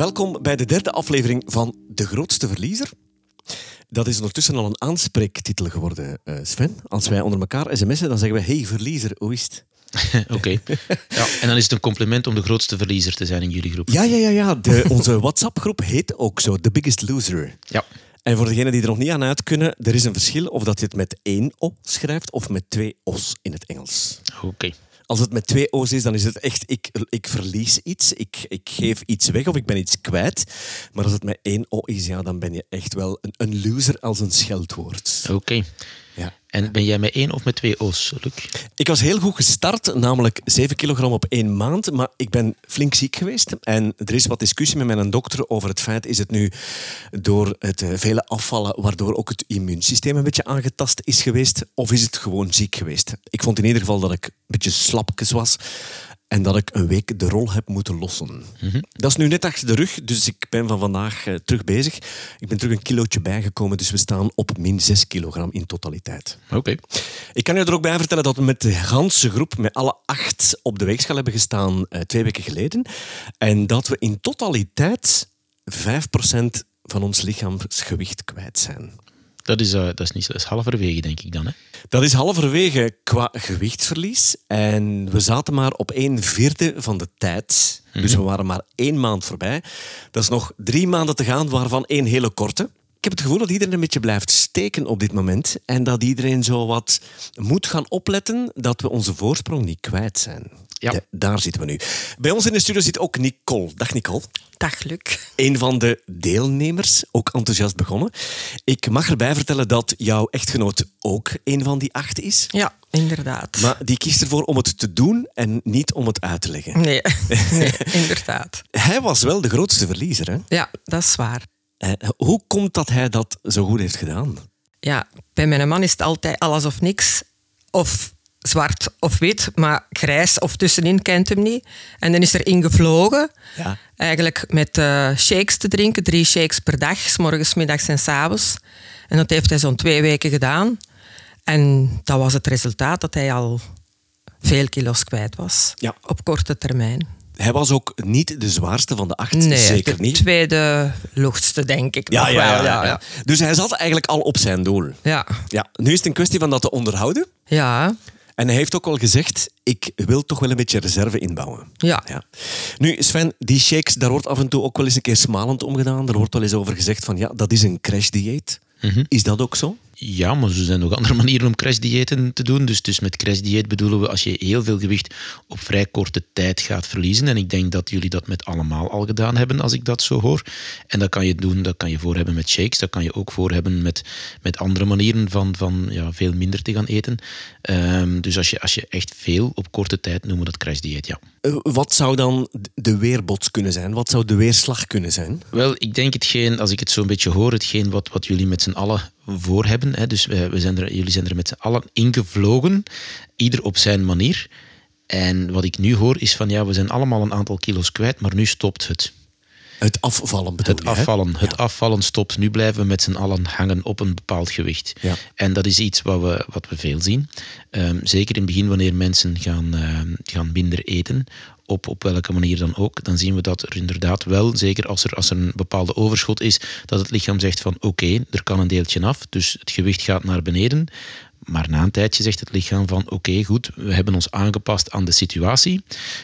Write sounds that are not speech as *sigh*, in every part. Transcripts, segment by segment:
welkom bij de derde aflevering van De Grootste Verliezer. Dat is ondertussen al een aanspreektitel geworden, eh, Sven. Als wij onder elkaar sms'en, dan zeggen we hey verliezer, hoe is het? *laughs* Oké. Ja, en dan is het een compliment om de grootste verliezer te zijn in jullie groep. Ja, ja, ja. ja. De, onze WhatsApp-groep heet ook zo, The Biggest Loser. Ja. En voor degenen die er nog niet aan uit kunnen, er is een verschil of dat je het met één O schrijft of met twee O's in het Engels. Oké. Als het met twee O's is, dan is het echt ik, ik verlies iets, ik, ik geef iets weg of ik ben iets kwijt. Maar als het met één O is, ja, dan ben je echt wel een, een loser als een scheldwoord. Oké. Ja. En ben jij met één of met twee O's, Luc? Ik was heel goed gestart, namelijk 7 kilogram op één maand. Maar ik ben flink ziek geweest. En er is wat discussie met mijn dokter over het feit: is het nu door het eh, vele afvallen, waardoor ook het immuunsysteem een beetje aangetast is geweest? Of is het gewoon ziek geweest? Ik vond in ieder geval dat ik een beetje slapjes was. En dat ik een week de rol heb moeten lossen. Dat is nu net achter de rug, dus ik ben van vandaag eh, terug bezig. Ik ben terug een kilootje bijgekomen, dus we staan op min 6 kilogram in totaliteit. Oké. Ik kan je er ook bij vertellen dat we met de ganse groep, met alle acht, op de weegschaal hebben gestaan eh, twee weken geleden. En dat we in totaliteit 5% van ons lichaamsgewicht kwijt zijn. Dat is, eh, dat is niet dat is halverwege, denk ik dan. Hè? Dat is halverwege qua gewichtsverlies. En we zaten maar op een vierde van de tijd. Dus we waren maar één maand voorbij. Dat is nog drie maanden te gaan, waarvan één hele korte. Ik heb het gevoel dat iedereen een beetje blijft steken op dit moment. En dat iedereen zo wat moet gaan opletten dat we onze voorsprong niet kwijt zijn. Ja. Da- daar zitten we nu. Bij ons in de studio zit ook Nicole. Dag Nicole. Dag, Luc. Een van de deelnemers, ook enthousiast begonnen. Ik mag erbij vertellen dat jouw echtgenoot ook een van die acht is. Ja, inderdaad. Maar die kiest ervoor om het te doen en niet om het uit te leggen. Nee, *laughs* nee, *laughs* inderdaad. Hij was wel de grootste verliezer. Hè? Ja, dat is waar. Eh, Hoe komt dat hij dat zo goed heeft gedaan? Ja, bij mijn man is het altijd alles of niks. Of zwart of wit, maar grijs of tussenin kent hem niet. En dan is er ingevlogen. Ja. Eigenlijk met eh, shakes te drinken, drie shakes per dag, s morgens, middags en s avonds. En dat heeft hij zo'n twee weken gedaan. En dat was het resultaat dat hij al veel kilo's kwijt was. Ja. Op korte termijn. Hij was ook niet de zwaarste van de acht, Nee, zeker de niet. tweede luchtste, denk ik. Ja, nog ja, wel, ja, ja. Dus hij zat eigenlijk al op zijn doel. Ja. Ja, nu is het een kwestie van dat te onderhouden. Ja. En hij heeft ook al gezegd, ik wil toch wel een beetje reserve inbouwen. Ja. Ja. Nu, Sven, die shakes, daar wordt af en toe ook wel eens een keer smalend omgedaan. Er wordt wel eens over gezegd van, ja, dat is een crashdieet. Is dat ook zo? Ja, maar er zijn nog andere manieren om crashdiëten te doen. Dus, dus met crashdieet bedoelen we als je heel veel gewicht op vrij korte tijd gaat verliezen. En ik denk dat jullie dat met allemaal al gedaan hebben, als ik dat zo hoor. En dat kan je doen, dat kan je voor hebben met shakes. Dat kan je ook voor hebben met, met andere manieren van, van ja, veel minder te gaan eten. Ehm, dus als je, als je echt veel op korte tijd, noemen we dat crashdieet, ja. Eh, Wat zou dan de weerbots kunnen zijn? Wat zou de weerslag kunnen zijn? Wel, ik denk hetgeen, als ik het zo'n beetje hoor, hetgeen wat, wat jullie met z'n allen voor hebben. Hè, dus we, we zijn er, jullie zijn er met z'n allen ingevlogen, ieder op zijn manier. En wat ik nu hoor is van ja, we zijn allemaal een aantal kilo's kwijt, maar nu stopt het. Het afvallen bedoel Het je, hè? afvallen, het Ja. afvallen stopt. Nu blijven we met z'n allen hangen op een bepaald gewicht. Ja. En dat is iets wat we, wat we veel zien. Ehm, zeker in het begin, wanneer mensen gaan, ehm, gaan minder eten, op, op welke manier dan ook, dan zien we dat er inderdaad wel, zeker als er, als er een bepaalde overschot is, dat het lichaam zegt van oké, er kan een deeltje af, dus het gewicht gaat naar beneden. Maar na een tijdje zegt het lichaam van oké, goed, we hebben ons aangepast aan de situatie.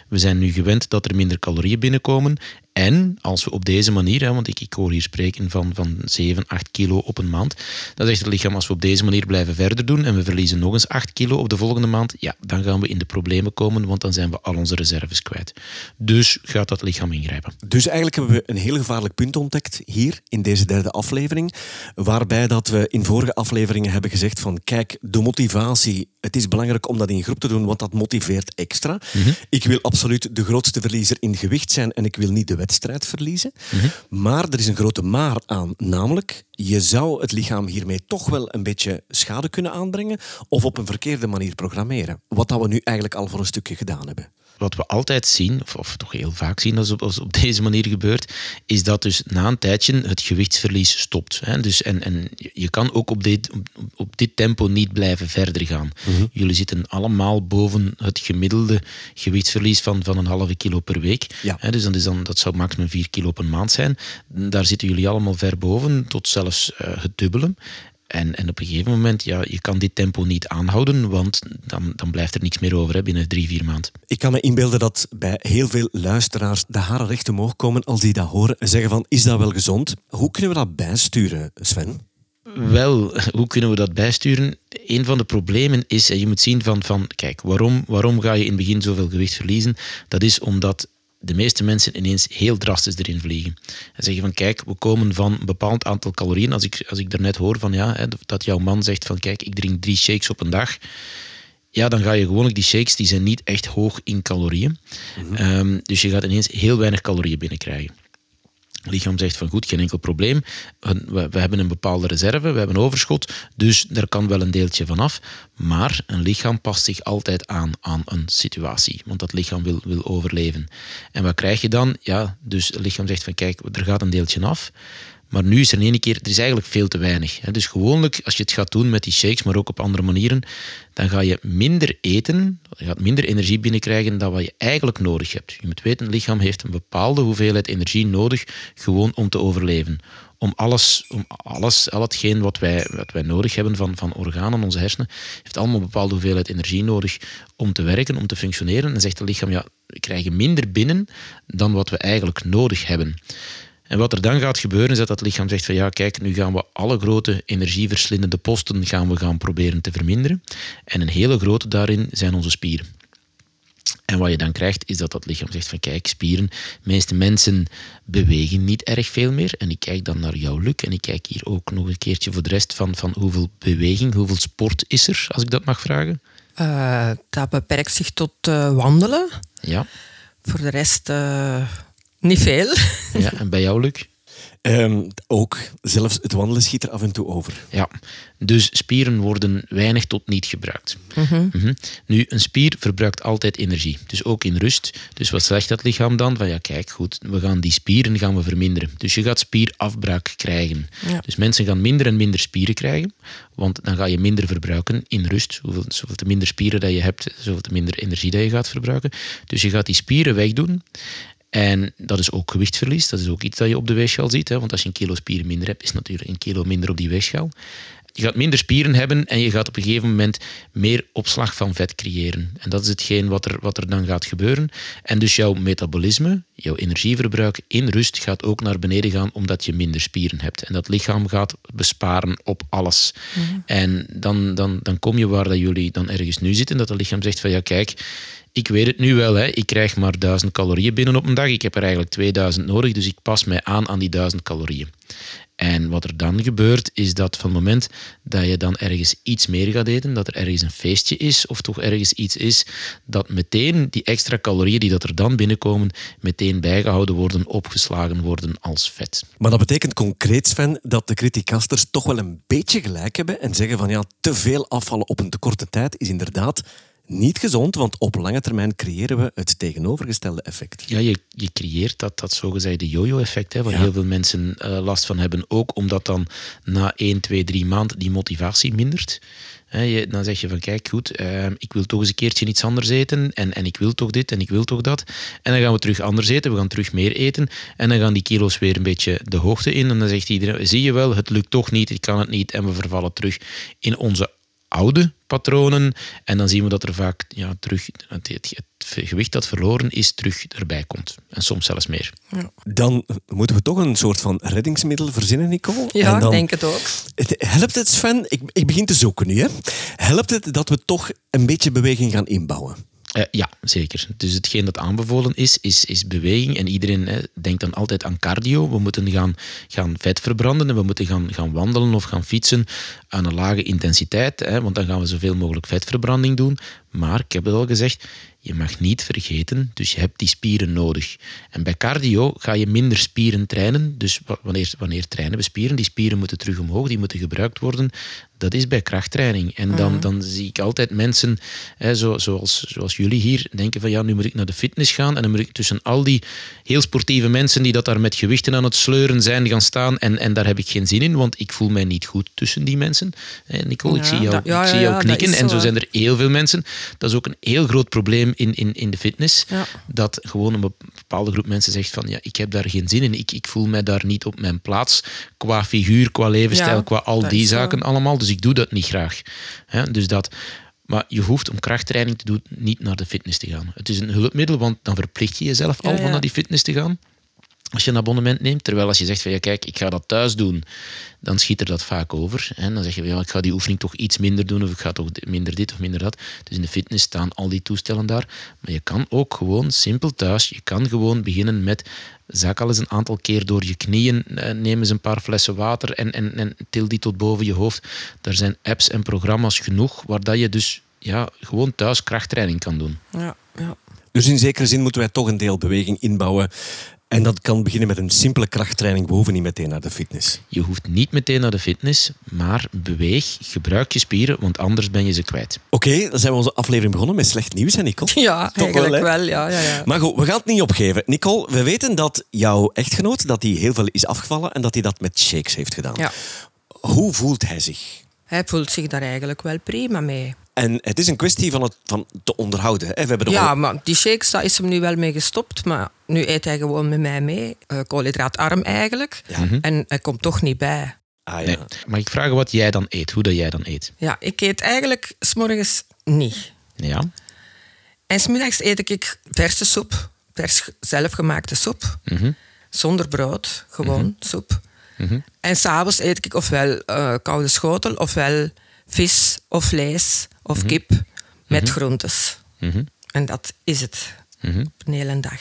We zijn nu gewend dat er minder calorieën binnenkomen. En als we op deze manier, hè, want ik, ik hoor hier spreken van, van 7, 8 kilo op een maand, dan zegt het lichaam als we op deze manier blijven verder doen en we verliezen nog eens 8 kilo op de volgende maand, ja, dan gaan we in de problemen komen, want dan zijn we al onze reserves kwijt. Dus gaat dat lichaam ingrijpen. Dus eigenlijk hebben we een heel gevaarlijk punt ontdekt hier in deze derde aflevering. Waarbij dat we in vorige afleveringen hebben gezegd van kijk, de motivatie, het is belangrijk om dat in groep te doen, want dat motiveert extra. Ik wil absoluut de grootste verliezer in gewicht zijn en ik wil niet de wedstrijd verliezen. Maar er is een grote maar aan, namelijk je zou het lichaam hiermee toch wel een beetje schade kunnen aanbrengen of op een verkeerde manier programmeren. Wat dat we nu eigenlijk al voor een stukje gedaan hebben. Wat we altijd zien, of, of toch heel vaak zien als, als op *laughs* deze manier gebeurt, is dat dus na een tijdje het gewichtsverlies stopt. Hè. Dus, en, en je kan ook op dit, op dit tempo niet blijven verder gaan. Mhm. Jullie zitten allemaal boven het gemiddelde gewichtsverlies van, van een halve kilo per week. Ja. Hè, dus dat, is dan, dat zou maximum 4 kilo per maand zijn. Daar zitten jullie allemaal ver boven, tot zelfs eh, het dubbele. En, en op een gegeven moment, ja, je kan dit tempo niet aanhouden, want dan, dan blijft er niks meer over hè, binnen drie, vier maanden. Ik kan me inbeelden dat bij heel veel luisteraars de haren recht omhoog komen als die dat horen en zeggen van, is dat wel gezond? Hoe kunnen we dat bijsturen, Sven? Wel, hoe kunnen we dat bijsturen? Een van de problemen is, en je moet zien van, van kijk, waarom, waarom ga je in het begin zoveel gewicht verliezen? Dat is omdat de meeste mensen ineens heel drastisch erin vliegen. En zeggen van, kijk, we komen van een bepaald aantal calorieën. Als ik, als ik daarnet hoor van, ja, hè, dat jouw man zegt van, kijk, ik drink drie shakes op een dag. Ja, dan ga je gewoonlijk die shakes, die zijn niet echt hoog in calorieën. Ehm, dus je gaat ineens heel weinig calorieën binnenkrijgen. Lichaam zegt van goed, geen enkel probleem. We, we, hebben een bepaalde reserve, we hebben overschot, dus er kan wel een deeltje vanaf. Maar een lichaam past zich altijd aan aan een situatie, want dat lichaam wil, wil overleven. En wat krijg je dan? Ja, dus het lichaam zegt van kijk, er gaat een deeltje af. Maar nu is er in één keer, er is eigenlijk veel te weinig. Dus gewoonlijk, als je het gaat doen met die shakes, maar ook op andere manieren, dan ga je minder eten, je gaat minder energie binnenkrijgen dan wat je eigenlijk nodig hebt. Je moet weten, het lichaam heeft een bepaalde hoeveelheid energie nodig gewoon om te overleven. Om alles, om alles al hetgeen wat wij, wat wij nodig hebben van, van organen, onze hersenen, heeft allemaal een bepaalde hoeveelheid energie nodig om te werken, om te functioneren. En zegt het lichaam, ja, we krijgen minder binnen dan wat we eigenlijk nodig hebben. En wat er dan gaat gebeuren is dat het lichaam zegt van ja, kijk, nu gaan we alle grote energieverslindende posten gaan we gaan proberen te verminderen. En een hele grote daarin zijn onze spieren. En wat je dan krijgt, is dat dat lichaam zegt van kijk, spieren, de meeste mensen bewegen niet erg veel meer. En ik kijk dan naar jou, Luc, en ik kijk hier ook nog een keertje voor de rest van, van hoeveel beweging, hoeveel sport is er, als ik dat mag vragen? Uh, dat beperkt zich tot uh, wandelen. Ja. Voor de rest uh, niet veel. *laughs* Ja, en bij jou, Luc? Um, ook. Zelfs het wandelen schiet er af en toe over. Ja, dus spieren worden weinig tot niet gebruikt. Mm -hmm. Mm -hmm. Nu, een spier verbruikt altijd energie, dus ook in rust. Dus wat zegt dat lichaam dan? Van ja, kijk, goed, we gaan die spieren gaan we verminderen. Dus je gaat spierafbraak krijgen. Ja. Dus mensen gaan minder en minder spieren krijgen, want dan ga je minder verbruiken in rust. Zoveel, zoveel te minder spieren dat je hebt, zoveel te minder energie dat je gaat verbruiken. Dus je gaat die spieren wegdoen. En dat is ook gewichtsverlies. Dat is ook iets dat je op de weegschaal ziet. Hè? Want als je een kilo spieren minder hebt, is natuurlijk een kilo minder op die weegschaal. Je gaat minder spieren hebben en je gaat op een gegeven moment meer opslag van vet creëren. En dat is hetgeen wat er, wat er dan gaat gebeuren. En dus jouw metabolisme, jouw energieverbruik in rust gaat ook naar beneden gaan omdat je minder spieren hebt. En dat lichaam gaat besparen op alles. Mm. En dan, dan, dan kom je waar dat jullie dan ergens nu zitten, dat het lichaam zegt van ja kijk, ik weet het nu wel, hè. ik krijg maar 1000 calorieën binnen op een dag. Ik heb er eigenlijk 2000 nodig, dus ik pas mij aan aan die 1000 calorieën. En wat er dan gebeurt, is dat van het moment dat je dan ergens iets meer gaat eten, dat er ergens een feestje is, of toch ergens iets is, dat meteen die extra calorieën die dat er dan binnenkomen, meteen bijgehouden worden, opgeslagen worden als vet. Maar dat betekent concreet, Sven, dat de criticasters toch wel een beetje gelijk hebben en zeggen van ja, te veel afvallen op een te korte tijd is inderdaad niet gezond, want op lange termijn creëren we het tegenovergestelde effect. Ja, je, je creëert dat, dat zogezegde yo-yo-effect, waar ja. heel veel mensen uh, last van hebben. Ook omdat dan na 1, 2, 3 maanden die motivatie mindert. He, je, dan zeg je van kijk goed, uh, ik wil toch eens een keertje iets anders eten en, en ik wil toch dit en ik wil toch dat. En dan gaan we terug anders eten, we gaan terug meer eten en dan gaan die kilo's weer een beetje de hoogte in en dan zegt iedereen, zie je wel, het lukt toch niet, ik kan het niet en we vervallen terug in onze oude patronen. En dan zien we dat er vaak ja, terug het, het, het, gewicht dat verloren is, terug erbij komt. En soms zelfs meer. Ja. Dan moeten we toch een soort van reddingsmiddel verzinnen, Nicole. Ja, en dan, ik denk het ook. Helpt het, Sven? Ik, ik begin te zoeken nu. Hè. Helpt het dat we toch een beetje beweging gaan inbouwen? Uh, ja, zeker. Dus hetgeen dat aanbevolen is, is, is beweging. En iedereen hè, denkt dan altijd aan cardio. We moeten gaan, gaan vet verbranden en we moeten gaan, gaan wandelen of gaan fietsen aan een lage intensiteit. Hè, want dan gaan we zoveel mogelijk vetverbranding doen. Maar ik heb het al gezegd, je mag niet vergeten, dus je hebt die spieren nodig. En bij cardio ga je minder spieren trainen. Dus wanneer, wanneer trainen we spieren? Die spieren moeten terug omhoog, die moeten gebruikt worden. Dat is bij krachttraining. En dan, mhm. dan zie ik altijd mensen, hè, zo, zoals, zoals jullie hier, denken van ja, nu moet ik naar de fitness gaan. En dan moet ik tussen al die heel sportieve mensen die dat daar met gewichten aan het sleuren zijn, gaan staan. En, en daar heb ik geen zin in, want ik voel mij niet goed tussen die mensen. Nicole, ik zie jou, ik zie jou knikken. En zo zijn er heel veel mensen. Dat is ook een heel groot probleem in, in, in de fitness. Dat gewoon een bepaalde groep mensen zegt van ja, ik heb daar geen zin in. Ik, ik voel mij daar niet op mijn plaats. Qua figuur, qua levensstijl, qua al die zaken allemaal. Dus ik doe dat niet graag. dus dat... Maar je hoeft om krachttraining te doen niet naar de fitness te gaan. Het is een hulpmiddel, want dan verplicht je jezelf al om naar die fitness te gaan als je een abonnement neemt. Terwijl als je zegt van ja, kijk, ik ga dat thuis doen, dan schiet er dat vaak over. En dan zeg je van ja, ik ga die oefening toch iets minder doen of ik ga toch minder dit of minder dat. Dus in de fitness staan al die toestellen daar. Maar je kan ook gewoon simpel thuis, je kan gewoon beginnen met zak al eens een aantal keer door je knieën, eh, neem eens een paar flessen water en, en, en til die tot boven je hoofd. Daar zijn apps en programma's genoeg waar dat je dus ja, gewoon thuis krachttraining kan doen. Ja, ja. Dus in zekere zin moeten wij toch een deel beweging inbouwen en dat kan beginnen met een simpele krachttraining. We hoeven niet meteen naar de fitness. Je hoeft niet meteen naar de fitness, maar beweeg, gebruik je spieren, want anders ben je ze kwijt. Oké, dan zijn we onze aflevering begonnen met slecht nieuws, hè Nicole? Ja, Toch eigenlijk wel, ja, ja, ja. Maar goed, we gaan het niet opgeven. Nicole, we weten dat jouw echtgenoot dat hij heel veel is afgevallen en dat hij dat met shakes heeft gedaan. Ja. Hoe voelt hij zich? Hij voelt zich daar eigenlijk wel prima mee. En het is een kwestie van het van te onderhouden. Hè? We hebben ja, maar die shakes, daar is hem nu wel mee gestopt. Maar nu eet hij gewoon met mij mee. Uh, koolhydraatarm eigenlijk. Mhm. En hij komt toch niet bij. Ah, ja. nee. Mag ik vragen wat jij dan eet? Hoe dat jij dan eet? Ja, ik eet eigenlijk s'morgens niet. Ja. En smiddags eet ik verse soep. Vers zelfgemaakte soep. Mhm. Zonder brood. Gewoon mm soep. Mm En s'avonds eet ik ofwel uh, koude schotel, ofwel vis of vlees of mhm. kip met mm groentes. Mhm. En dat is het. Mhm. Op een hele dag.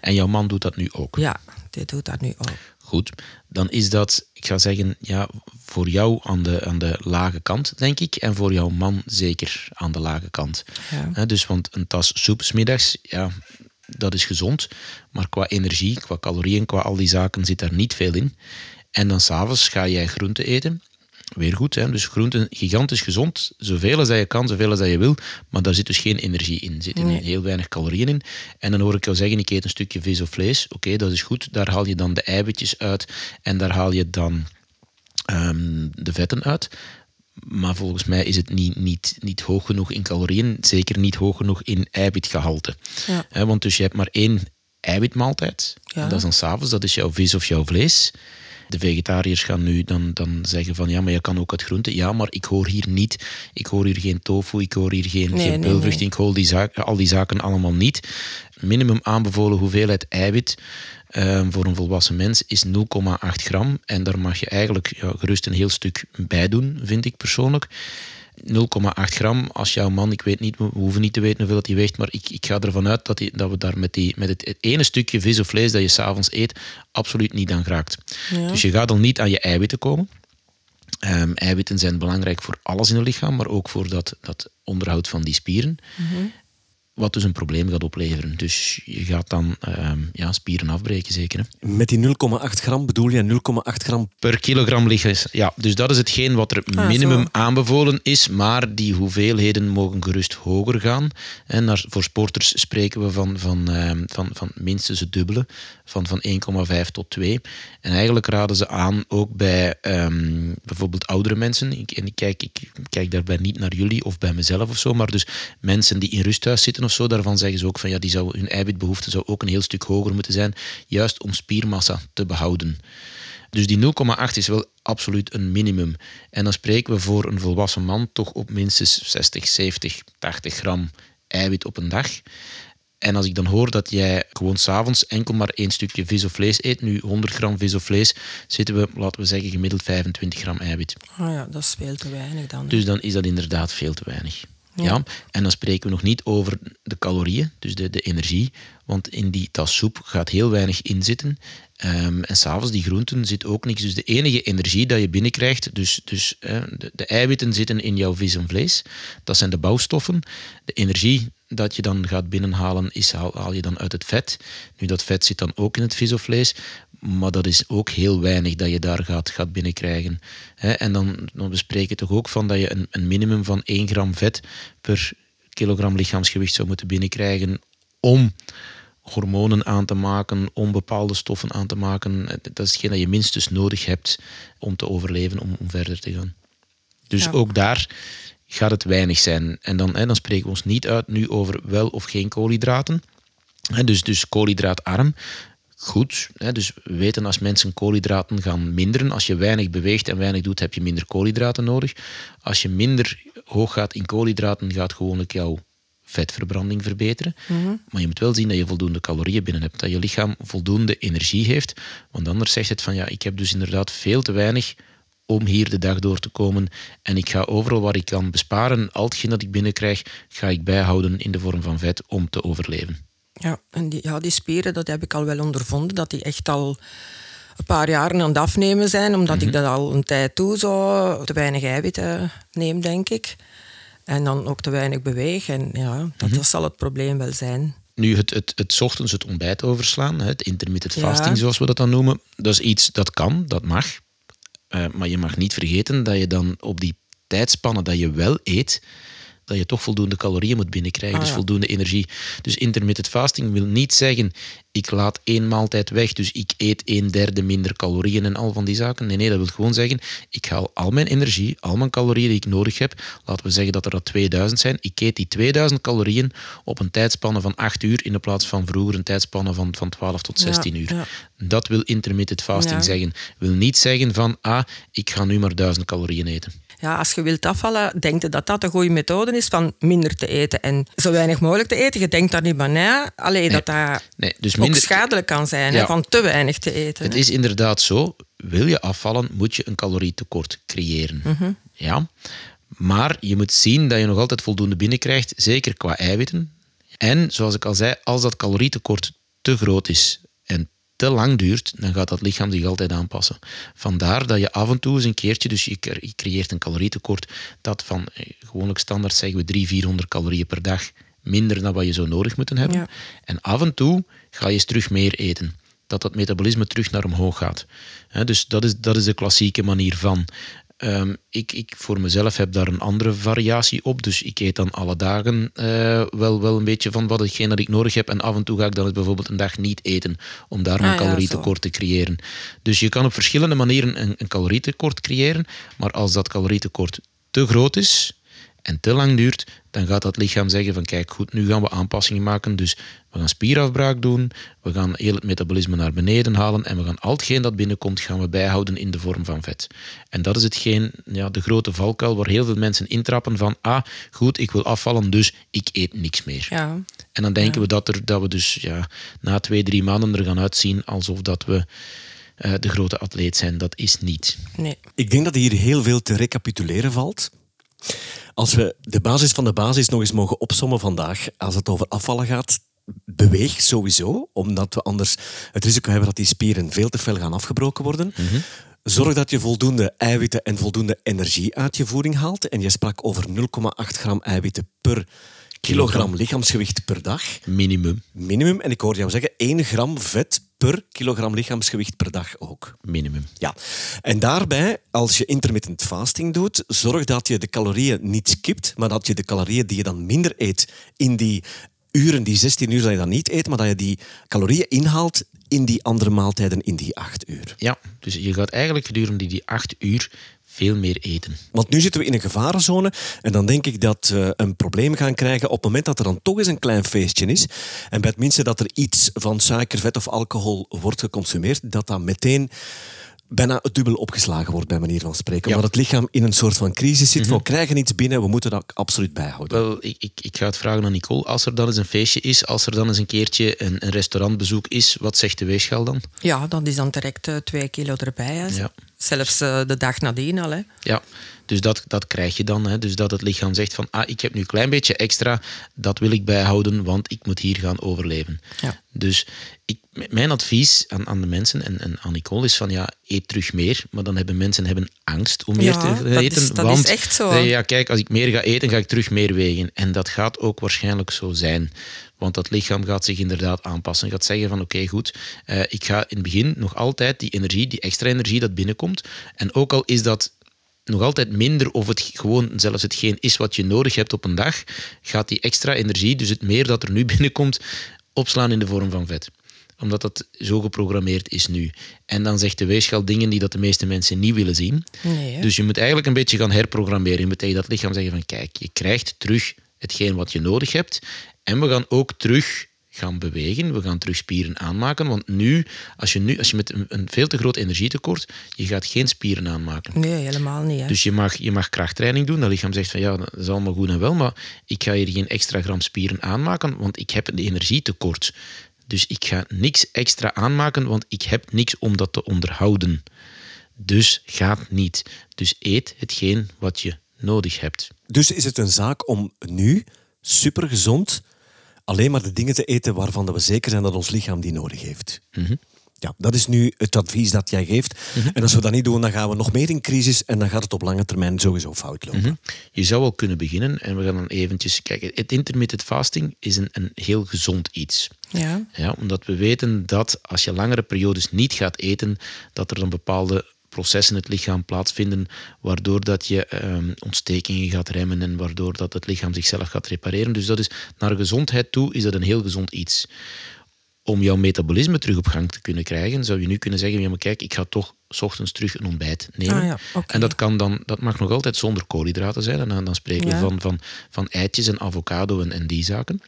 En jouw man doet dat nu ook? Ja, die doet dat nu ook. Goed, dan is dat, ik ga zeggen, ja, voor jou aan de, aan de lage kant, denk ik. En voor jouw man zeker aan de lage kant. Ja. dus, want een tas soep smiddags, ja, dat is gezond. Maar qua energie, qua calorieën, qua al die zaken zit daar niet veel in. En dan s'avonds ga jij groente eten weer goed. Hè? Dus groenten gigantisch gezond. Zoveel als dat je kan, zoveel als dat je wil. Maar daar zit dus geen energie in. Er zitten heel weinig calorieën in. En dan hoor ik jou zeggen, ik eet een stukje vis of vlees. Oké, dat is goed. Daar haal je dan de eiwitjes uit. En daar haal je dan ehm, de vetten uit. Maar volgens mij is het niet, niet, niet hoog genoeg in calorieën. Zeker niet hoog genoeg in eiwitgehalte. Ja. want dus je hebt maar één eiwitmaaltijd. Ja. Dat is dan s'avonds. Dat is jouw vis of jouw vlees. De vegetariërs gaan nu dan, dan zeggen van ja, maar je kan ook uit groente. Ja, maar ik hoor hier niet. Ik hoor hier geen tofu, ik hoor hier geen, nee, geen nee, ik hoor die zaken, al die zaken allemaal niet. Minimum aanbevolen hoeveelheid eiwit uh, voor een volwassen mens is 0,8 gram. En daar mag je eigenlijk ja, gerust een heel stuk bij doen, vind ik persoonlijk. 0,8 gram. Als jouw man, ik weet niet, we hoeven niet te weten hoeveel hij weegt, maar ik, ik ga ervan uit dat, die, dat we daar met, die, met het, ene stukje vis of vlees dat je s'avonds eet, absoluut niet aan geraakt. Dus je gaat al niet aan je eiwitten komen. Um, eiwitten zijn belangrijk voor alles in het lichaam, maar ook voor dat, dat onderhoud van die spieren. Mm wat dus een probleem gaat opleveren. Dus je gaat dan ehm, ja, spieren afbreken, zeker. Hè? Met die 0,8 gram bedoel je 0,8 gram per kilogram lichaam? Ja, dus dat is hetgeen wat er ah, minimum aanbevolen is, maar die hoeveelheden mogen gerust hoger gaan. En naar, voor sporters spreken we van, van, ehm, van, van minstens het dubbele, van, van 1,5 tot 2. En eigenlijk raden ze aan, ook bij um, bijvoorbeeld oudere mensen, ik, en ik kijk, ik kijk daarbij niet naar jullie of bij mezelf of zo, maar dus mensen die in rusthuis zitten of zo, daarvan zeggen ze ook van ja, die zou, hun eiwitbehoefte zou ook een heel stuk hoger moeten zijn, juist om spiermassa te behouden. Dus die 0,8 is wel absoluut een minimum. En dan spreken we voor een volwassen man toch op minstens 60, 70, 80 gram eiwit op een dag. En als ik dan hoor dat jij gewoon s'avonds enkel maar één stukje vis of vlees eet, nu 100 gram vis of vlees, zitten we, laten we zeggen, gemiddeld 25 gram eiwit. Oh ja, dat is veel te weinig dan. Dus dan is dat inderdaad veel te weinig. Ja. En dan spreken we nog niet over de calorieën, dus de, de energie. Want in die tas soep gaat heel weinig in zitten. Um, en s'avonds, die groenten, zit ook niks. Dus de enige energie dat je binnenkrijgt, dus, dus de, de, eiwitten zitten in jouw vis en vlees. Dat zijn de bouwstoffen. De energie dat je dan gaat binnenhalen, is, haal, haal je dan uit het vet. Nu, dat vet zit dan ook in het vis of vlees. Maar dat is ook heel weinig dat je daar gaat, gaat binnenkrijgen. en dan, dan bespreken we toch ook van dat je een, een minimum van 1 gram vet per kilogram lichaamsgewicht zou moeten binnenkrijgen om hormonen aan te maken, om bepaalde stoffen aan te maken. Dat is hetgeen dat je minstens nodig hebt om te overleven, om, om verder te gaan. Dus ook daar gaat het weinig zijn. En dan, hè, dan spreken we ons niet uit nu over wel of geen koolhydraten. Hè, dus, dus koolhydraatarm. Goed, hè, dus we weten als mensen koolhydraten gaan minderen. Als je weinig beweegt en weinig doet, heb je minder koolhydraten nodig. Als je minder hoog gaat in koolhydraten, gaat gewoonlijk jouw vetverbranding verbeteren. Mhm. Maar je moet wel zien dat je voldoende calorieën binnen hebt, dat je lichaam voldoende energie heeft. Want anders zegt het van ja, ik heb dus inderdaad veel te weinig om hier de dag door te komen. En ik ga overal waar ik kan besparen, al hetgeen dat ik binnenkrijg, ga ik bijhouden in de vorm van vet om te overleven. Ja, en die, ja, die spieren, dat heb ik al wel ondervonden, dat die echt al een paar jaren aan het afnemen zijn, omdat ik mhm. dat al een tijd doe, zo te weinig eiwitten neem, denk ik. En dan ook te weinig beweeg. En ja, dat, mhm. zal het probleem wel zijn. Nu, het, het, het ochtends het ontbijt overslaan, het intermittent fasting zoals we dat dan noemen, dat is iets dat kan, dat mag. Uh, maar je mag niet vergeten dat je dan op die tijdspannen dat je wel eet, dat je toch voldoende calorieën moet binnenkrijgen, ah, dus voldoende energie. Dus intermittent fasting wil niet zeggen, ik laat één maaltijd weg, dus ik eet een derde minder calorieën en al van die zaken. Nee, nee, dat wil gewoon zeggen, ik haal al mijn energie, al mijn calorieën die ik nodig heb, laten we zeggen dat er dat 2000 zijn, ik eet die 2000 calorieën op een tijdspanne van 8 uur in plaats van vroeger een tijdspanne van, van 12 tot 16 uur. Dat wil intermittent fasting zeggen. Wil niet zeggen van, ah, ik ga nu maar 1000 calorieën eten ja, als je wilt afvallen, denk je dat dat een goede methode is van minder te eten en zo weinig mogelijk te eten. Je denkt daar niet van na. Alleen dat dat nee, dus minder... ook schadelijk kan zijn, van te weinig te eten. Het is inderdaad zo, wil je afvallen, moet je een calorietekort creëren. Mhm. Ja, maar je moet zien dat je nog altijd voldoende binnenkrijgt, zeker qua eiwitten. En zoals ik al zei, als dat calorietekort te groot is en te lang duurt, dan gaat dat lichaam zich altijd aanpassen. Vandaar dat je af en toe eens een keertje, dus je creëert een calorietekort, dat van eh, gewoonlijk standaard zeggen we 300, 400 calorieën per dag minder dan wat je zou nodig moeten hebben. En af en toe ga je eens terug meer eten. Dat dat metabolisme terug naar omhoog gaat. dus dat is, dat is de klassieke manier van. Ehm, ik, ik voor mezelf heb daar een andere variatie op. Dus ik eet dan alle dagen uh, wel, wel een beetje van wat hetgeen dat ik nodig heb. En af en toe ga ik dan bijvoorbeeld een dag niet eten. Om daar een ah, calorietekort te creëren. Dus je kan op verschillende manieren een, een calorietekort creëren. Maar als dat calorietekort te groot is, en te lang duurt, dan gaat dat lichaam zeggen van kijk goed, nu gaan we aanpassingen maken. Dus we gaan spierafbraak doen, we gaan heel het metabolisme naar beneden halen en we gaan al hetgeen dat binnenkomt gaan we bijhouden in de vorm van vet. En dat is hetgeen, ja, de grote valkuil waar heel veel mensen intrappen van ah, goed, ik wil afvallen, dus ik eet niks meer. Ja. En dan denken we dat, er, dat we dus ja, na twee, drie maanden er gaan uitzien alsof dat we uh, de grote atleet zijn. Dat is niet. Nee. Ik denk dat hier heel veel te recapituleren valt. Als we de basis van de basis nog eens mogen opsommen vandaag, als het over afvallen gaat, beweeg sowieso, omdat we anders het risico hebben dat die spieren veel te fel gaan afgebroken worden. Mhm. Zorg dat je voldoende eiwitten en voldoende energie uit je voeding haalt. En je sprak over 0,8 gram eiwitten per kilogram lichaamsgewicht per dag. Minimum. Minimum. En ik hoorde jou zeggen 1 gram vet per kilogram lichaamsgewicht per dag ook. Minimum. Ja. En daarbij, als je intermittent fasting doet, zorg dat je de calorieën niet skipt, maar dat je de calorieën die je dan minder eet in die uren, die 16 uur dat je dan niet eet, maar dat je die calorieën inhaalt in die andere maaltijden in die 8 uur. Ja, dus je gaat eigenlijk gedurende die 8 uur veel meer eten. Want nu zitten we in een gevarenzone en dan denk ik dat we een probleem gaan krijgen op het moment dat er dan toch eens een klein feestje is en bij het minste dat er iets van suiker, vet of alcohol wordt geconsumeerd, dat dat meteen bijna het dubbel opgeslagen wordt, bij manier van spreken. Omdat het lichaam in een soort van crisis zit. Mhm. We krijgen iets binnen, we moeten dat absoluut bijhouden. Wel, ik, ik, ik ga het vragen aan Nicole. Als er dan eens een feestje is, als er dan eens een keertje een, een restaurantbezoek is, wat zegt de weegschaal dan? Ja, dat is dan direct uh, twee kilo erbij. Hè. Ja. Zelfs eh, de dag nadien al. Hè. Ja, dus dat, dat krijg je dan. Hè. Dus dat het lichaam zegt van, ah, ik heb nu een klein beetje extra, dat wil ik bijhouden, want ik moet hier gaan overleven. Ja. Dus ik, mijn advies aan, aan de mensen en, en aan Nicole is van, ja, eet terug meer. Maar dan hebben mensen hebben angst om meer Ja, te dat eten. is- dat want is echt zo. Ja, kijk, als ik meer ga eten, ga ik terug meer wegen. En dat gaat ook waarschijnlijk zo zijn. Want dat lichaam gaat zich inderdaad aanpassen. Gaat zeggen van oké, goed, eh, ik ga in het begin nog altijd die energie, die extra energie dat binnenkomt. En ook al is dat nog altijd minder of het gewoon zelfs hetgeen is wat je nodig hebt op een dag, gaat die extra energie, dus het meer dat er nu *laughs* binnenkomt, opslaan in de vorm van vet omdat dat zo geprogrammeerd is nu. En dan zegt de weegschaal dingen die dat de meeste mensen niet willen zien. Nee? Dus je moet eigenlijk een beetje gaan herprogrammeren. Je moet tegen dat lichaam zeggen van kijk, je krijgt terug hetgeen wat je nodig hebt. En we gaan ook terug gaan bewegen. We gaan terug spieren aanmaken. Want nu, als je, nu, als je met een, een veel te groot energietekort, je gaat geen spieren aanmaken. Nee, helemaal niet. Hè. Dus je mag, je mag krachttraining doen. Dat lichaam zegt van ja, dat is allemaal goed en wel, maar ik ga hier geen extra gram spieren aanmaken, want ik heb een energietekort. Dus ik ga niks extra aanmaken, want ik heb niks om dat te onderhouden. Dus gaat niet. Dus eet hetgeen wat je nodig hebt. Dus is het een zaak om nu super gezond alleen maar de dingen te eten waarvan we zeker zijn dat ons lichaam die nodig heeft. Ja, dat is nu het advies dat jij geeft. En als we dat niet doen, dan gaan we nog meer in crisis en dan gaat het op lange termijn sowieso fout lopen. Je zou wel kunnen beginnen en we gaan dan eventjes kijken. Het intermittent fasting is een, een heel gezond iets. Ja. Ja, omdat we weten dat als je langere periodes niet gaat eten, dat er dan bepaalde processen in het lichaam plaatsvinden, waardoor dat je ehm, ontstekingen gaat remmen en waardoor dat het lichaam zichzelf gaat repareren. Dus dat is naar gezondheid toe is dat een heel gezond iets. Om jouw metabolisme terug op gang te kunnen krijgen, zou je nu kunnen zeggen, ja maar kijk, ik ga toch 's ochtends terug een ontbijt nemen. Ah ja. En dat, kan dan, dat mag nog altijd zonder koolhydraten zijn. En dan, dan spreken Ja. we van, van, van eitjes en avocado en, en die zaken.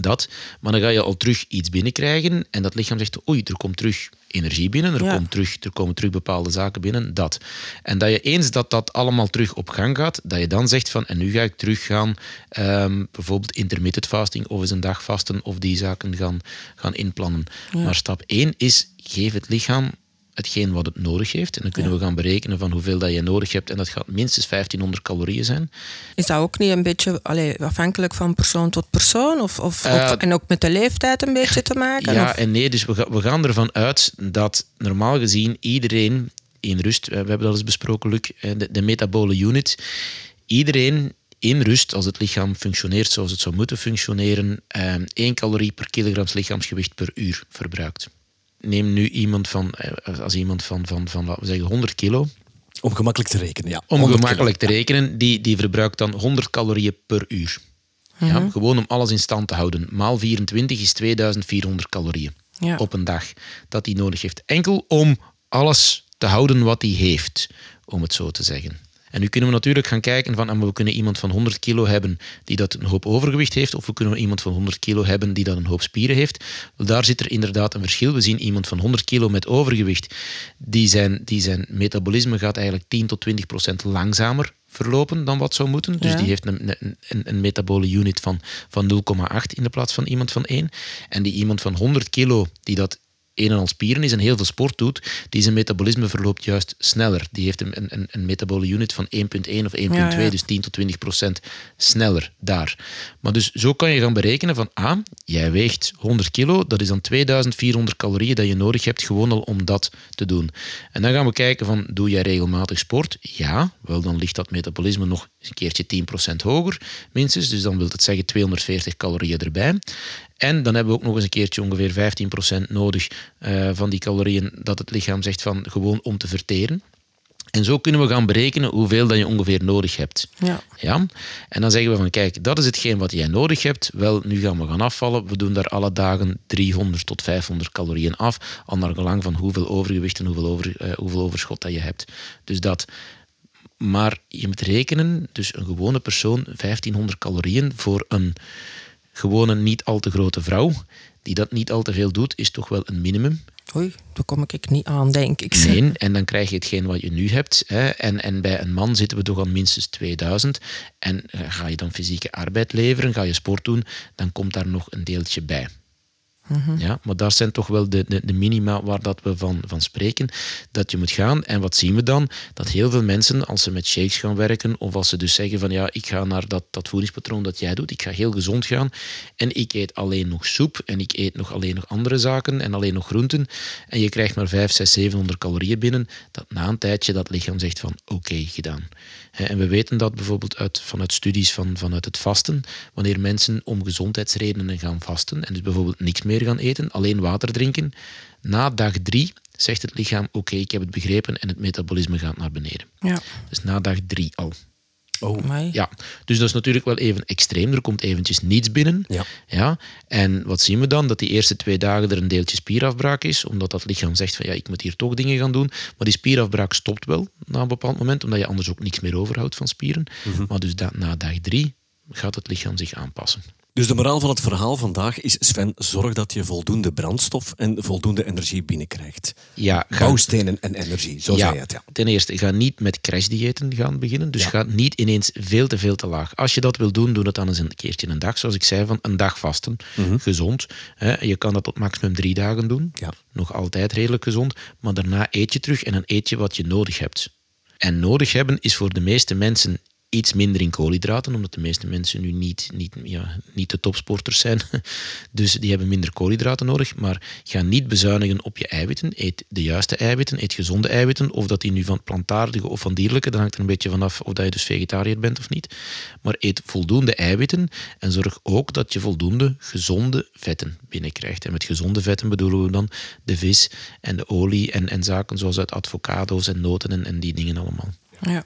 Dat, maar dan ga je al terug iets binnenkrijgen en dat lichaam zegt, oei, er komt terug energie binnen, er, Ja. komt terug, er komen terug bepaalde zaken binnen, dat. En dat je eens dat dat allemaal terug op gang gaat, dat je dan zegt van, en nu ga ik terug gaan, ehm, bijvoorbeeld intermittent fasting of eens een dag vasten of die zaken gaan, gaan inplannen. Maar stap 1 is, geef het lichaam hetgeen wat het nodig heeft. En dan kunnen we gaan berekenen van hoeveel dat je nodig hebt. En dat gaat minstens 1500 calorieën zijn. Is dat ook niet een beetje allee, afhankelijk van persoon tot persoon? Of, of, Eh, en ook met de leeftijd een beetje te maken? Ja of? en nee, dus we, we gaan ervan uit dat normaal gezien iedereen in rust, we hebben dat eens besproken, Luc, eh, de, de metabole unit, iedereen in rust, als het lichaam functioneert zoals het zou moeten functioneren, eh, 1 calorie per kilogram lichaamsgewicht per uur verbruikt. Neem nu iemand van, eh, als iemand van, van, van laten we zeggen, 100 kilo, Om gemakkelijk te rekenen, ja. om 100 gemakkelijk te rekenen, die, die verbruikt dan 100 calorieën per uur. ja, gewoon om alles in stand te houden. Maal 24 is 2400 calorieën Ja. op een dag dat hij nodig heeft. Enkel om alles te houden wat hij heeft, om het zo te zeggen. En nu kunnen we natuurlijk gaan kijken van, we kunnen iemand van 100 kilo hebben die dat een hoop overgewicht heeft, of we kunnen iemand van 100 kilo hebben die dat een hoop spieren heeft. Daar zit er inderdaad een verschil. We zien iemand van 100 kilo met overgewicht, die zijn, die zijn metabolisme gaat eigenlijk 10 tot 20 procent langzamer verlopen dan wat zou moeten. Dus Ja. die heeft een, een, een, een metabole unit van, van 0,8 in de plaats van iemand van 1. En die iemand van 100 kilo, die dat een en al spieren is en heel veel sport doet, die zijn metabolisme verloopt juist sneller. Die heeft een, een, een metabole unit van 1,1 of 1,2, Ja, ja. dus 10 tot 20 procent sneller daar. Maar dus zo kan je gaan berekenen van, ah, jij weegt 100 kilo, dat is dan 2400 calorieën dat je nodig hebt gewoon al om dat te doen. En dan gaan we kijken van, doe jij regelmatig sport? Ja, wel dan ligt dat metabolisme nog een keertje 10% hoger, minstens. Dus dan wil het zeggen 240 calorieën erbij. En dan hebben we ook nog eens een keertje ongeveer 15% nodig eh, van die calorieën dat het lichaam zegt van gewoon om te verteren. En zo kunnen we gaan berekenen hoeveel dat je ongeveer nodig hebt. Ja. Ja? En dan zeggen we van kijk, dat is hetgeen wat jij nodig hebt. Wel, nu gaan we gaan afvallen. We doen daar alle dagen 300 tot 500 calorieën af. Al naar gelang van hoeveel overgewicht en hoeveel, over, eh, hoeveel overschot dat je hebt. Dus dat. Maar je moet rekenen, dus een gewone persoon, 1500 calorieën voor een gewone niet al te grote vrouw, die dat niet al te veel doet, is toch wel een minimum. Oei, daar kom ik niet aan, denk ik. Nee, en dan krijg je hetgeen wat je nu hebt. Hè. En, en bij een man zitten we toch aan minstens 2000. En eh, ga je dan fysieke arbeid leveren, ga je sport doen, dan komt daar nog een deeltje bij. Ja, maar daar zijn toch wel de, de, de minima waar dat we van, van spreken, dat je moet gaan. En wat zien we dan? Dat heel veel mensen, als ze met shakes gaan werken, of als ze dus zeggen van ja, ik ga naar dat, dat voedingspatroon dat jij doet, ik ga heel gezond gaan, en ik eet alleen nog soep, en ik eet nog alleen nog andere zaken, en alleen nog groenten, en je krijgt maar 5, 6, 700 calorieën binnen, dat na een tijdje dat lichaam zegt van oké, gedaan. En we weten dat bijvoorbeeld uit, vanuit studies van, vanuit het vasten, wanneer mensen om gezondheidsredenen gaan vasten, en dus bijvoorbeeld niks meer gaan eten, alleen water drinken. Na dag drie zegt het lichaam: Oké, ik heb het begrepen en het metabolisme gaat naar beneden. Ja. Dus na dag drie al. Oh. Amai. Ja, dus dat is natuurlijk wel even extreem. Er komt eventjes niets binnen. Ja. Ja, en wat zien we dan? Dat die eerste twee dagen er een deeltje spierafbraak is, omdat dat lichaam zegt van ja, ik moet hier toch dingen gaan doen. Maar die spierafbraak stopt wel na een bepaald moment, omdat je anders ook niks meer overhoudt van spieren. Maar dus da- na dag drie gaat het lichaam zich aanpassen. Dus de moraal van het verhaal vandaag is, Sven, zorg dat je voldoende brandstof en voldoende energie binnenkrijgt. Ja, ga- Bouwstenen en energie, zo zei je het. Ja. Ten eerste, ga niet met crashdiëten gaan beginnen. Dus ga niet ineens veel te veel te laag. Als je dat wil doen, doe dat dan eens een keertje een dag. Zoals ik zei, van een dag vasten. Gezond. Hè. Je kan dat tot maximum drie dagen doen. Ja. Nog altijd redelijk gezond. Maar daarna eet je terug en dan eet je wat je nodig hebt. En nodig hebben is voor de meeste mensen iets minder in koolhydraten, omdat de meeste mensen nu niet, niet, ja, niet de topsporters zijn. *laughs* Dus die hebben minder koolhydraten nodig. Maar ga niet bezuinigen op je eiwitten. Eet de juiste eiwitten, eet gezonde eiwitten. Of dat die nu van plantaardige of van dierlijke, dat hangt er een beetje vanaf of dat je dus vegetariër bent of niet. Maar eet voldoende eiwitten en zorg ook dat je voldoende gezonde vetten binnenkrijgt. En met gezonde vetten bedoelen we dan de vis en de olie en, en zaken zoals uit avocado's en noten en, en die dingen allemaal. Ja.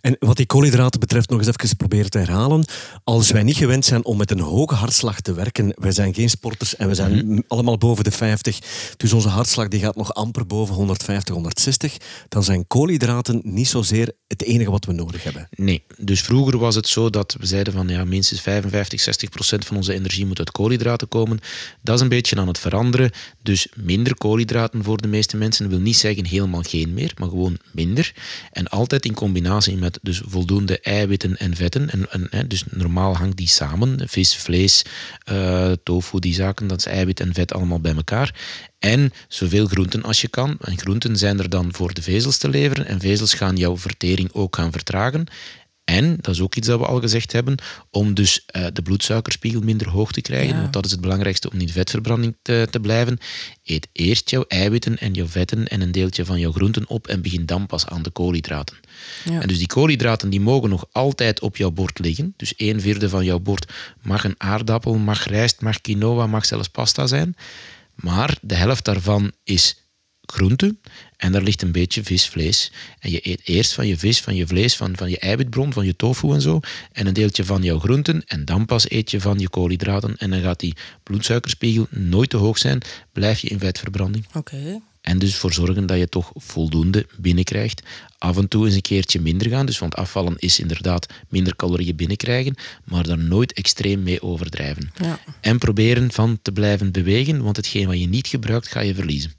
En wat die koolhydraten betreft, nog eens even proberen te herhalen. Als wij niet gewend zijn om met een hoge hartslag te werken, wij zijn geen sporters en we zijn m- allemaal boven de 50, dus onze hartslag die gaat nog amper boven 150, 160, dan zijn koolhydraten niet zozeer het enige wat we nodig hebben. Nee, dus vroeger was het zo dat we zeiden van ja, minstens 55, 60 procent van onze energie moet uit koolhydraten komen. Dat is een beetje aan het veranderen. Dus minder koolhydraten voor de meeste mensen wil niet zeggen helemaal geen meer, maar gewoon minder. En altijd in combinatie met dus voldoende eiwitten en vetten. En, en, hè, dus normaal hangt die samen. Vis, vlees, eh, tofu, die zaken, dat is eiwit en vet allemaal bij elkaar. En zoveel groenten als je kan. En groenten zijn er dan voor de vezels te leveren. En vezels gaan jouw vertering ook gaan vertragen. En, dat is ook iets dat we al gezegd hebben, om dus eh, de bloedsuikerspiegel minder hoog te krijgen, Ja. want dat is het belangrijkste om in vetverbranding te, te blijven. Eet eerst jouw eiwitten en jouw vetten en een deeltje van jouw groenten op en begin dan pas aan de koolhydraten. Ja. En dus die koolhydraten die mogen nog altijd op jouw bord liggen. Dus een vierde van jouw bord mag een aardappel, mag rijst, mag quinoa, mag zelfs pasta zijn. Maar de helft daarvan is groente en daar ligt een beetje vis, vlees. En je eet eerst van je vis, van je vlees, van, van je eiwitbron, van je tofu en zo, en een deeltje van jouw groenten, en dan pas eet je van je koolhydraten. En dan gaat die bloedsuikerspiegel nooit te hoog zijn, blijf je in vetverbranding. Oké. En dus voor zorgen dat je toch voldoende binnenkrijgt. Af en toe eens een keertje minder gaan. Dus want afvallen is inderdaad minder calorieën binnenkrijgen, maar daar nooit extreem mee overdrijven. Ja. En proberen van te blijven bewegen, want hetgeen wat je niet gebruikt, ga je verliezen.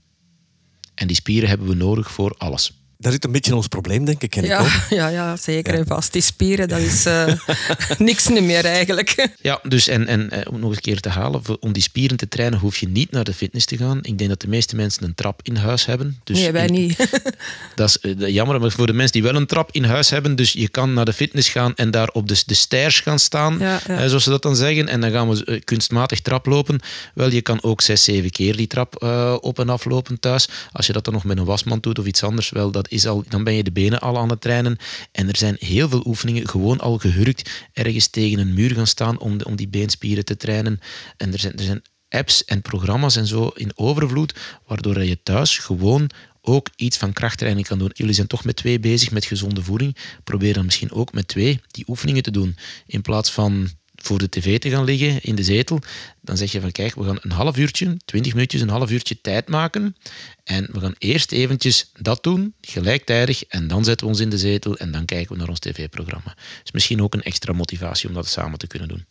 En die spieren hebben we nodig voor alles. Dat is een beetje ons probleem, denk ik. Ken ik Ja, ook. *laughs* ja, ja, zeker en vast. Die spieren, dat is eh, *laughs* niks niet meer eigenlijk. Ja, dus en, en eh, om nog een keer te halen, om die spieren te trainen hoef je niet naar de fitness te gaan. Ik denk dat de meeste mensen een trap in huis hebben. Dus nee, wij in- niet. *laughs* Dat is eh, jammer, maar voor de mensen die wel een trap in huis hebben, dus je kan naar de fitness gaan en daar op de, de stairs gaan staan, Ja, ja. eh, zoals ze dat dan zeggen, en dan gaan we kunstmatig trap lopen. Wel, je kan ook zes, zeven keer die trap eh, op en af lopen thuis. Als je dat dan nog met een wasmand doet of iets anders, wel, dat is al, dan ben je de benen al aan het trainen. En er zijn heel veel oefeningen, gewoon al gehurkt, ergens tegen een muur gaan staan om, de, om die beenspieren te trainen. En er zijn, er zijn apps en programma's en zo in overvloed, waardoor je thuis gewoon ook iets van krachttraining kan doen. Jullie zijn toch met twee bezig met gezonde voeding. Probeer dan misschien ook met twee die oefeningen te doen. In plaats van voor de tv te gaan liggen in de zetel, dan zeg je van kijk, we gaan een half uurtje, twintig minuutjes, een half uurtje tijd maken. En we gaan eerst eventjes dat doen, gelijktijdig, en dan zetten we ons in de zetel en dan kijken we naar ons tv-programma. Dus misschien ook een extra motivatie om dat samen te kunnen doen.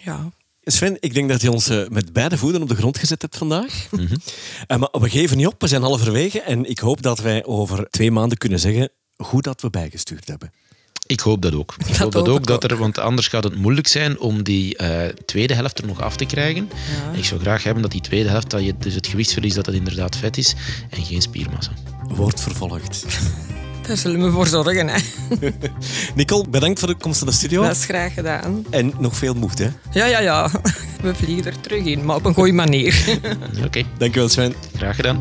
Ja. Sven, ik denk dat je ons eh, met beide voeten op de grond gezet hebt vandaag. *laughs* Eh, maar we geven niet op, we zijn halverwege. En ik hoop dat wij over twee maanden kunnen zeggen hoe dat we bijgestuurd hebben. Ik hoop dat ook. Ik hoop dat ook, dat er, want anders gaat het moeilijk zijn om die eh, tweede helft er nog af te krijgen. En ik zou graag hebben dat die tweede helft, dat je dus het gewichtsverlies, dat het inderdaad vet is en geen spiermassa. Wordt vervolgd. *laughs* Daar zullen we voor zorgen. Hè. *laughs* Nicole, bedankt voor de komst naar de studio. Dat is graag gedaan. En nog veel moed, hè? Ja, ja, ja. *laughs* We vliegen er terug in, maar op een goede manier. Oké, Dankjewel, Sven. graag gedaan.